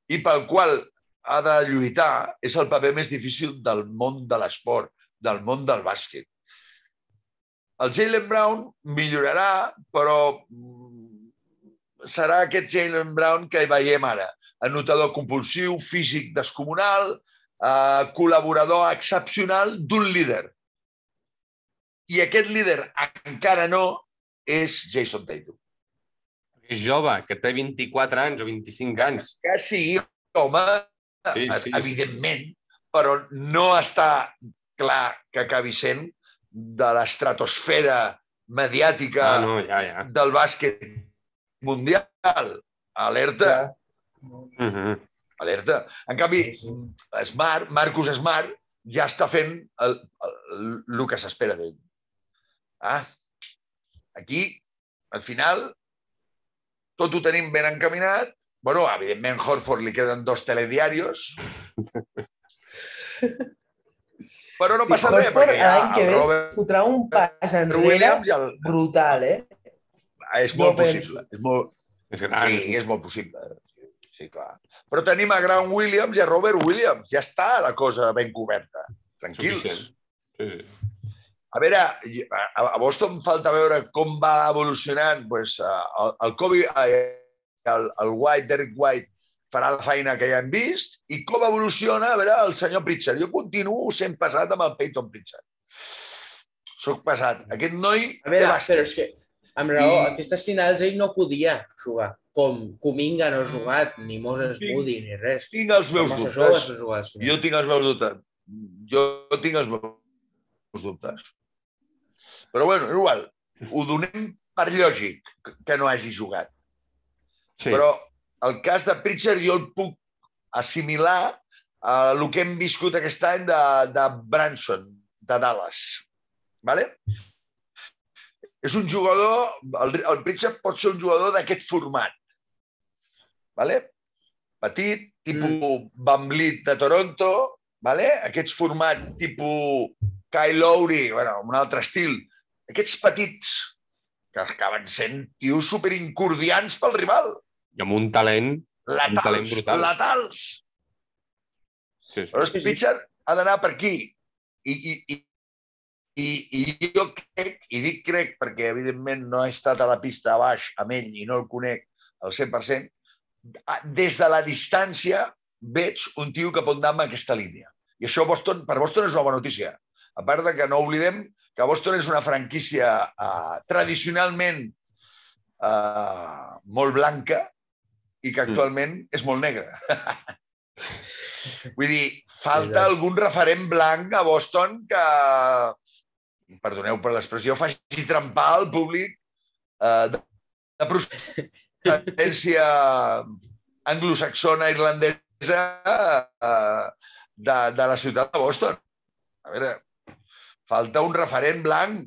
i pel qual ha de lluitar, és el paper més difícil del món de l'esport, del món del bàsquet. El Jalen Brown millorarà, però mm, serà aquest Jalen Brown que veiem ara. Anotador compulsiu, físic descomunal, eh, col·laborador excepcional d'un líder. I aquest líder encara no és Jason Tatum. És jove, que té 24 anys o 25 anys. Que sí, home, Sí, sí, sí. evidentment, però no està clar que acabi sent de l'estratosfera mediàtica Ah, no, ja, ja. del bàsquet mundial. Alerta, Uh -huh. alerta. En canvi, Sí, sí. Smart, Marcus Smart, ja està fent el, el, el que s'espera d'ell. Ah, aquí, al final, tot ho tenim ben encaminat. Bueno, evidentment, Horford li queden dos telediarios. Però no passa res, Horford perquè ha l'any que ve Robert fotrà un pas enrere el... brutal, eh? És molt Jo penso. possible. És molt, És gran. sí, és molt possible. Sí, clar. Però tenim a Grant Williams i a Robert Williams. Ja està la cosa ben coberta. Tranquils. Sí, sí. A veure, a, a Boston falta veure com va evolucionant. Pues, eh, el, el Kobe, eh, el, el White, Derek White, farà la feina que ja hem vist i com evoluciona, a veure, el senyor Pritchard. Jo continuo sent pesat amb el Peyton Pritchard. Soc pesat. Aquest noi A veure, però és que, amb raó, I- aquestes finals ell no podia jugar. Com Kuminga no ha jugat, ni Moses Sí. Moody, ni res. Tinc els meus massa dubtes. joves. Jo tinc els meus dubtes. Jo tinc els meus dubtes. Però bueno, igual. Ho donem per lògic que- que no hagi jugat. Sí. Però el cas de Pritchard jo el puc assimilar a el que hem viscut aquest any de, de Branson, de Dallas. Vale? És un jugador, el, el Pritchard pot ser un jugador d'aquest format. Vale? Petit, tipus mm. Van Vliet de Toronto, vale? aquests format tipus Kyle Lowry, bueno, un altre estil. Aquests petits que acaben sent tios superincordians pel rival. I amb un talent... talent Letals, brutal. letals. Sí, sí. Però Sí, sí. Pritchard ha d'anar per aquí. I, i, i, i, I jo crec, i dic crec perquè evidentment no he estat a la pista a baix amb ell i no el conec al 100%, ah, des de la distància veig un tio que pot anar en aquesta línia. I això Boston, per Boston és una bona notícia. A part de que no oblidem que Boston és una franquícia eh, tradicionalment eh, molt blanca i que actualment mm. és molt negra. Vull dir, falta algun referent blanc a Boston que, perdoneu per l'expressió, faci trempar al públic eh, de, de procedència anglosaxona irlandesa eh, de, de la ciutat de Boston. A veure, falta un referent blanc,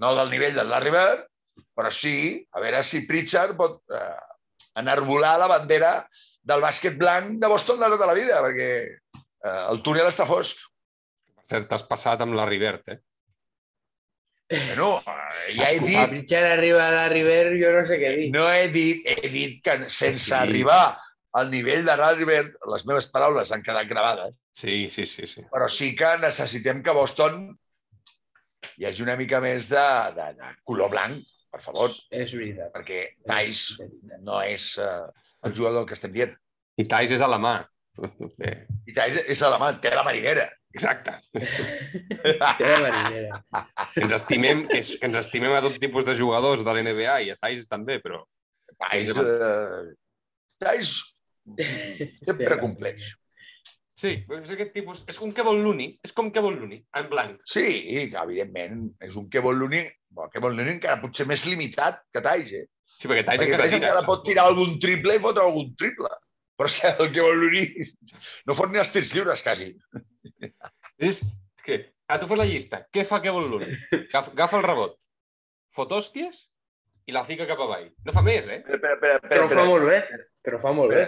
no del nivell del Larry Bird, però sí, a veure si Pritchard pot eh, enarbolar la bandera del bàsquet blanc de Boston de tota la vida, perquè eh, el túnel està fosc. Per cert, t'has passat amb la Rivert, eh? Bueno, eh, ja he A dit, Pritchard arriba a la River, jo no sé què dir. no he dit, he dit que sense Sí. arribar al nivell de Bird, les meves paraules han quedat gravades, Sí, sí, sí. sí. però sí que necessitem que Boston hi hagi una mica més de, de, de color blanc, per favor, És veritat. perquè veritat. no és eh, el jugador que estem dient. I Tais és a la mà. Bé, I Tice és alemany, té la marinera. exacte. Té la marinera. Que ens, estimem, que, és- que ens estimem a tot tipus de jugadors de l'NBA i a Tais també, però... Tice, eh, Tice sempre compleix. Sí, però és aquest tipus... És com Kevon Looney. És com Kevon Looney, en blanc. Sí, evidentment, és un Kevon Looney, bueno, Kevon Looney encara potser més limitat que eh? Sí, perquè Perquè encara tira. encara pot tirar algun triple i fotre algun triple. Però és que el Kevon Looney no fot ni els tirs lliures, quasi. És, que, ah, tu fas la llista. Què fa Kevon Looney? Agafa, agafa el rebot, fot hòsties i la fica cap avall. No fa més, eh? Espera, espera, espera. Però ho fa molt bé. Però fa molt bé.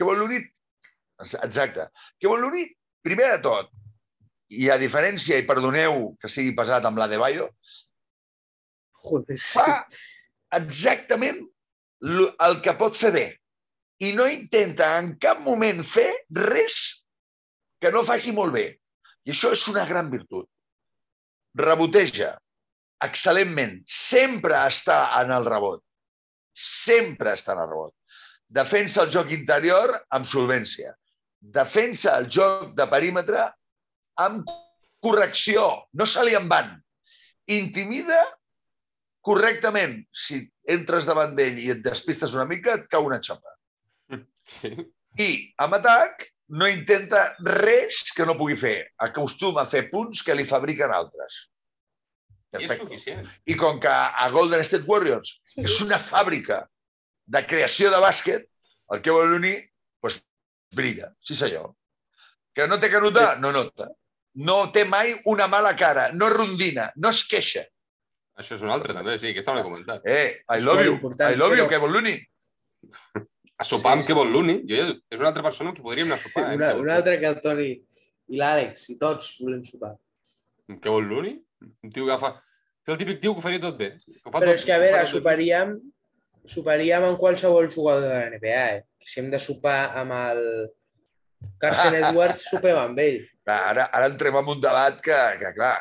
Kevon Looney, exacte. Kevon Looney, primer de tot, i a diferència, i perdoneu que sigui pesat amb la de Bayo, Joder. fa exactament el que pot fer bé. I no intenta en cap moment fer res que no faci molt bé. I això és una gran virtut. Reboteja, excel·lentment. Sempre està en el rebot. Sempre està en el rebot. Defensa el joc interior amb solvència. Defensa el joc de perímetre amb correcció. No se li en van. Intimida correctament. Si entres davant d'ell i et despistes una mica, et cau una xapa. Sí. I, amb atac, no intenta res que no pugui fer. Acostuma a fer punts que li fabriquen altres. I és suficient. I com que a Golden State Warriors és una fàbrica de creació de bàsquet, el que vol l'uni, doncs brilla, sí senyor. Que no té que notar? No nota. No té mai una mala cara, no rondina, no es queixa. Això és un altre, també, sí, aquesta l'he comentat. Eh, I love you, I love you, que vol l'uni. A sopar amb què vol l'uni? Jo, és una altra persona amb qui podríem anar a sopar. Eh? Una, altra que el Toni i l'Àlex i tots volem sopar. Què vol l'uni? Un tio que fa... És el típic tio que ho faria tot bé. Que ho fa Però tot, és que, a veure, soparíem, soparíem amb qualsevol jugador de la NBA, eh? Si hem de sopar amb el Carson Edwards, sopem amb ell. Clar, ara, ara entrem en un debat que, que, clar,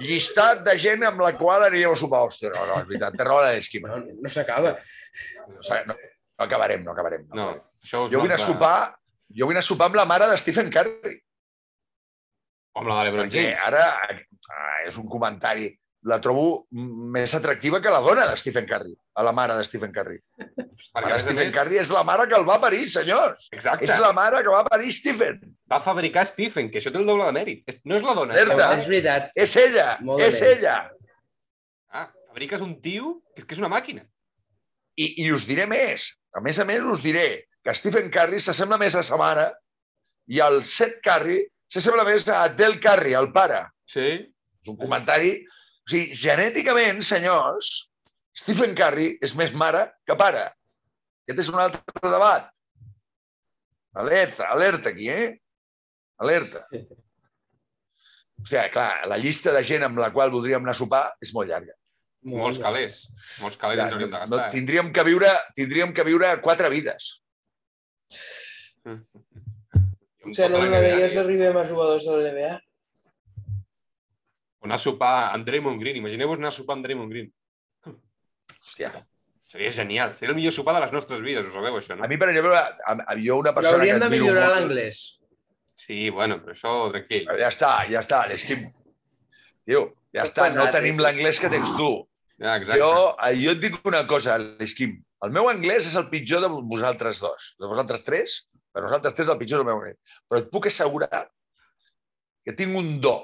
llistat de gent amb la qual anirem a sopar. Hòstia, no, no, és veritat, té raó la d'esquima. No, no s'acaba. No, no, no acabarem, no acabarem. No. No, això Jo vull anar a sopar, jo vull anar a sopar amb la mare de Stephen Curry. Amb la de l'Ebron James. ara ah, és un comentari. La trobo més atractiva que la dona de Stephen Curry, a la mare de Stephen Curry. Perquè, Stephen més, Curry és la mare que el va parir, senyors. exacte, És la mare que va parir Stephen. va fabricar Stephen, que això té el doble de mèrit. No és la dona. mare. És veritat. És ella, Molt és bé. ella. Ah, fabriques un tio que és, que és una màquina. I, I us diré més. A més a més, us diré que Stephen Curry s'assembla més a sa mare i el Seth Curry s'assembla més a Del Curry, el pare. Sí. És un comentari... O sigui, genèticament, senyors, Stephen Curry és més mare que pare. Aquest és un altre debat. Alerta, alerta aquí, eh? Alerta. O sigui, clar, la llista de gent amb la qual voldríem anar a sopar és molt llarga. Molts calés. Molts calés Ja, ens hauríem de no, gastar. eh? tindríem, que viure, tindríem que viure quatre vides. Potser no de la NBA. veies arribem a jugadors de la NBA. O anar a sopar amb Draymond Green. Imagineu-vos anar a sopar amb Draymond Green. Hòstia. Seria genial. Seria el millor sopar de les nostres vides, ho sabeu, això, no? A mi, per exemple, a, a, jo una Però persona que hauríem de millorar molt- l'anglès. Sí, bueno, però això, tranquil. Ja està, ja està. És que... Tio, ja està. No tenim eh? l'anglès que tens tu. Ja, exacte. Jo, eh, jo et dic una cosa, l'Esquim. El meu anglès és el pitjor de vosaltres dos. De vosaltres tres, per nosaltres tres el pitjor del meu anglès. Però et puc assegurar que tinc un do,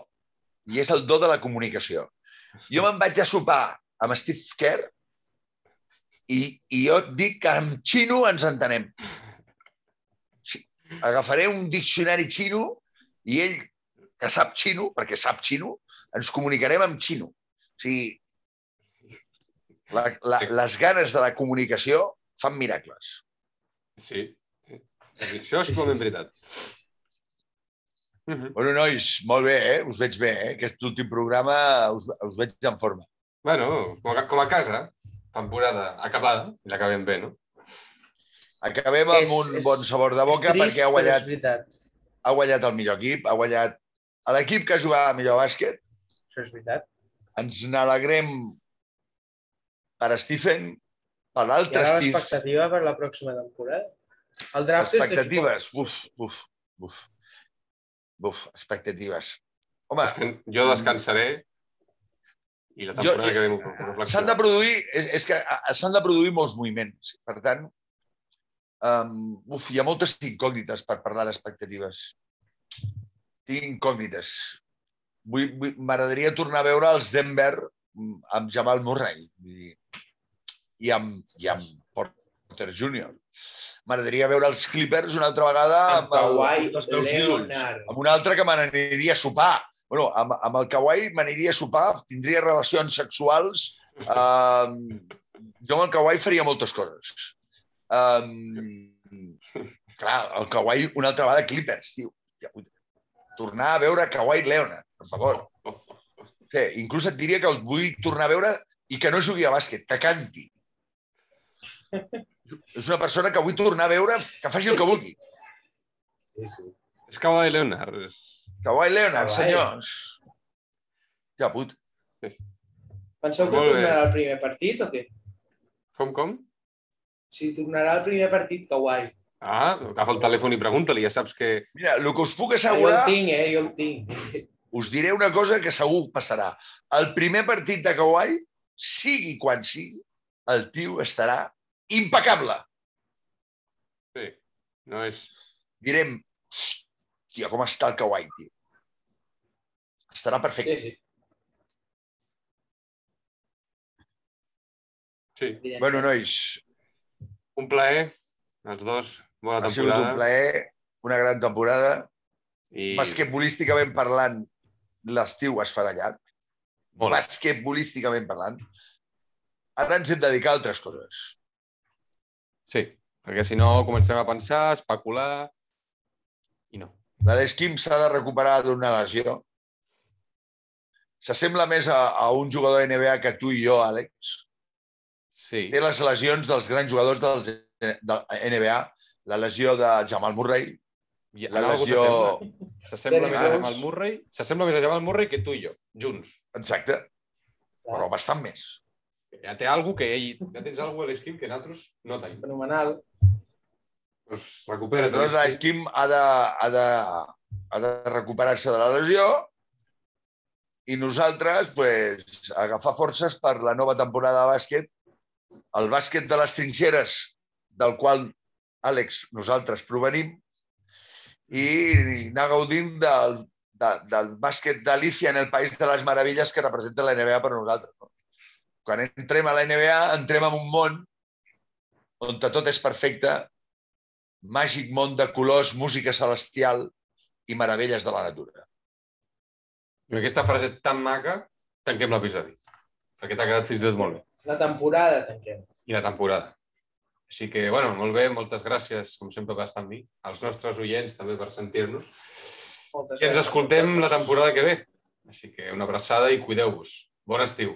i és el do de la comunicació. Jo me'n vaig a sopar amb Steve Kerr i, i jo et dic que amb xino ens entenem. Sí, Agafaré un diccionari xino i ell, que sap xino, perquè sap xino, ens comunicarem amb xino. O sigui, la, la, les ganes de la comunicació fan miracles. Sí. sí. Això és totalment veritat. Mhm. Bueno, nois, molt bé, eh? Us veig bé, eh? Aquest últim programa us, us veig en forma. Bueno, com a, com a casa, temporada acabada, i l'acabem bé, no? Acabem amb un bon sabor de boca és trist, perquè ha guanyat, És ha guanyat el millor equip, ha guanyat l'equip que jugava millor bàsquet. Això és veritat. Ens n'alegrem per Stephen, per I l'altre ara Steve. l'expectativa per la pròxima temporada. El draft és. Expectatives. Uf, uf, uf. Uf, expectatives. Home, Descan jo descansaré i la Jo- temporada que ve m'ho s'han de produir, és, és que s'han de produir molts moviments. Per tant, um, uf, hi ha moltes incògnites per parlar d'expectatives. Tinc incògnites. M'agradaria tornar a veure els Denver mm, amb Jamal Murray vull dir, i amb, i amb Porter Jr. M'agradaria veure els Clippers una altra vegada Amb amb els teus ídols amb un altre que me n'aniria a sopar. Bueno, amb, amb el Kawhi m'aniria a sopar, tindria relacions sexuals. Um, jo amb el Kawhi faria moltes coses. Um, clar, el Kawhi una altra vegada Clippers, tio. Tornar a veure Kawhi Leonard, per favor. Sí, inclús et diria que el vull tornar a veure i que no jugui a bàsquet, que canti. És una persona que vull tornar a veure, que faci el que vulgui. Sí, sí. És Kawhi Leonard. És... Kawhi Leonard, Kawhi. senyors. Ja, put. Sí, sí. Penseu que tornarà al primer partit o què? Com, com? Si tornarà al primer partit, Kawhi. Ah, agafa el telèfon i pregunta-li, ja saps que... Mira, el que us puc Jo assegurar, el tinc, eh? Jo el tinc. us diré una cosa que segur passarà. El primer partit de Kawhi, sigui quan sigui, el tio estarà impecable. Sí, no és... Direm, hòstia, com està el Kawhi, tio. Estarà perfecte. Sí, sí. Sí. Bueno, nois, un plaer, els dos, bona ha sigut un temporada. plaer, una gran temporada. I... Basquetbolísticament parlant, l'estiu es farà llarg. Molt. Basquetbolísticament parlant. Ara ens hem de dedicar a altres coses. Sí, perquè si no comencem a pensar, a especular... I no. L'Alex Kim s'ha de recuperar d'una lesió. S'assembla més a, a un jugador de NBA que tu i jo, Àlex. Sí, Té les lesions dels grans jugadors dels, de NBA. La lesió de Jamal Murray, I la lesió... s'assembla. Més a. Jamal Murray, s'assembla més a Jamal Murray que tu i jo, junts. Exacte, però bastant més. Ja té algo que ell, ja tens algo a l'esquim que nosaltres no tenim. Fenomenal. Doncs recupera't. L'Alex Kim ha de, ha de, ha de recuperar-se de la lesió i nosaltres pues, agafar forces per la nova temporada de bàsquet, el bàsquet de les trinxeres, del qual, Àlex, nosaltres provenim, i anar gaudint del, de, del bàsquet d'Alicia en el País de les Meravilles que representa la NBA per nosaltres. No? Quan entrem a la NBA, entrem en un món on tot és perfecte, màgic món de colors, música celestial i meravelles de la natura. I amb aquesta frase tan maca, tanquem l'episodi. Perquè t'ha quedat fins i tot molt bé. La temporada tanquem. I la temporada. Així que, bueno, molt bé, moltes gràcies, com sempre, per estar amb mi. Als nostres oients, també, per sentir-nos. Moltes I ens escoltem la temporada que ve. Així que una abraçada i cuideu-vos. Bon estiu.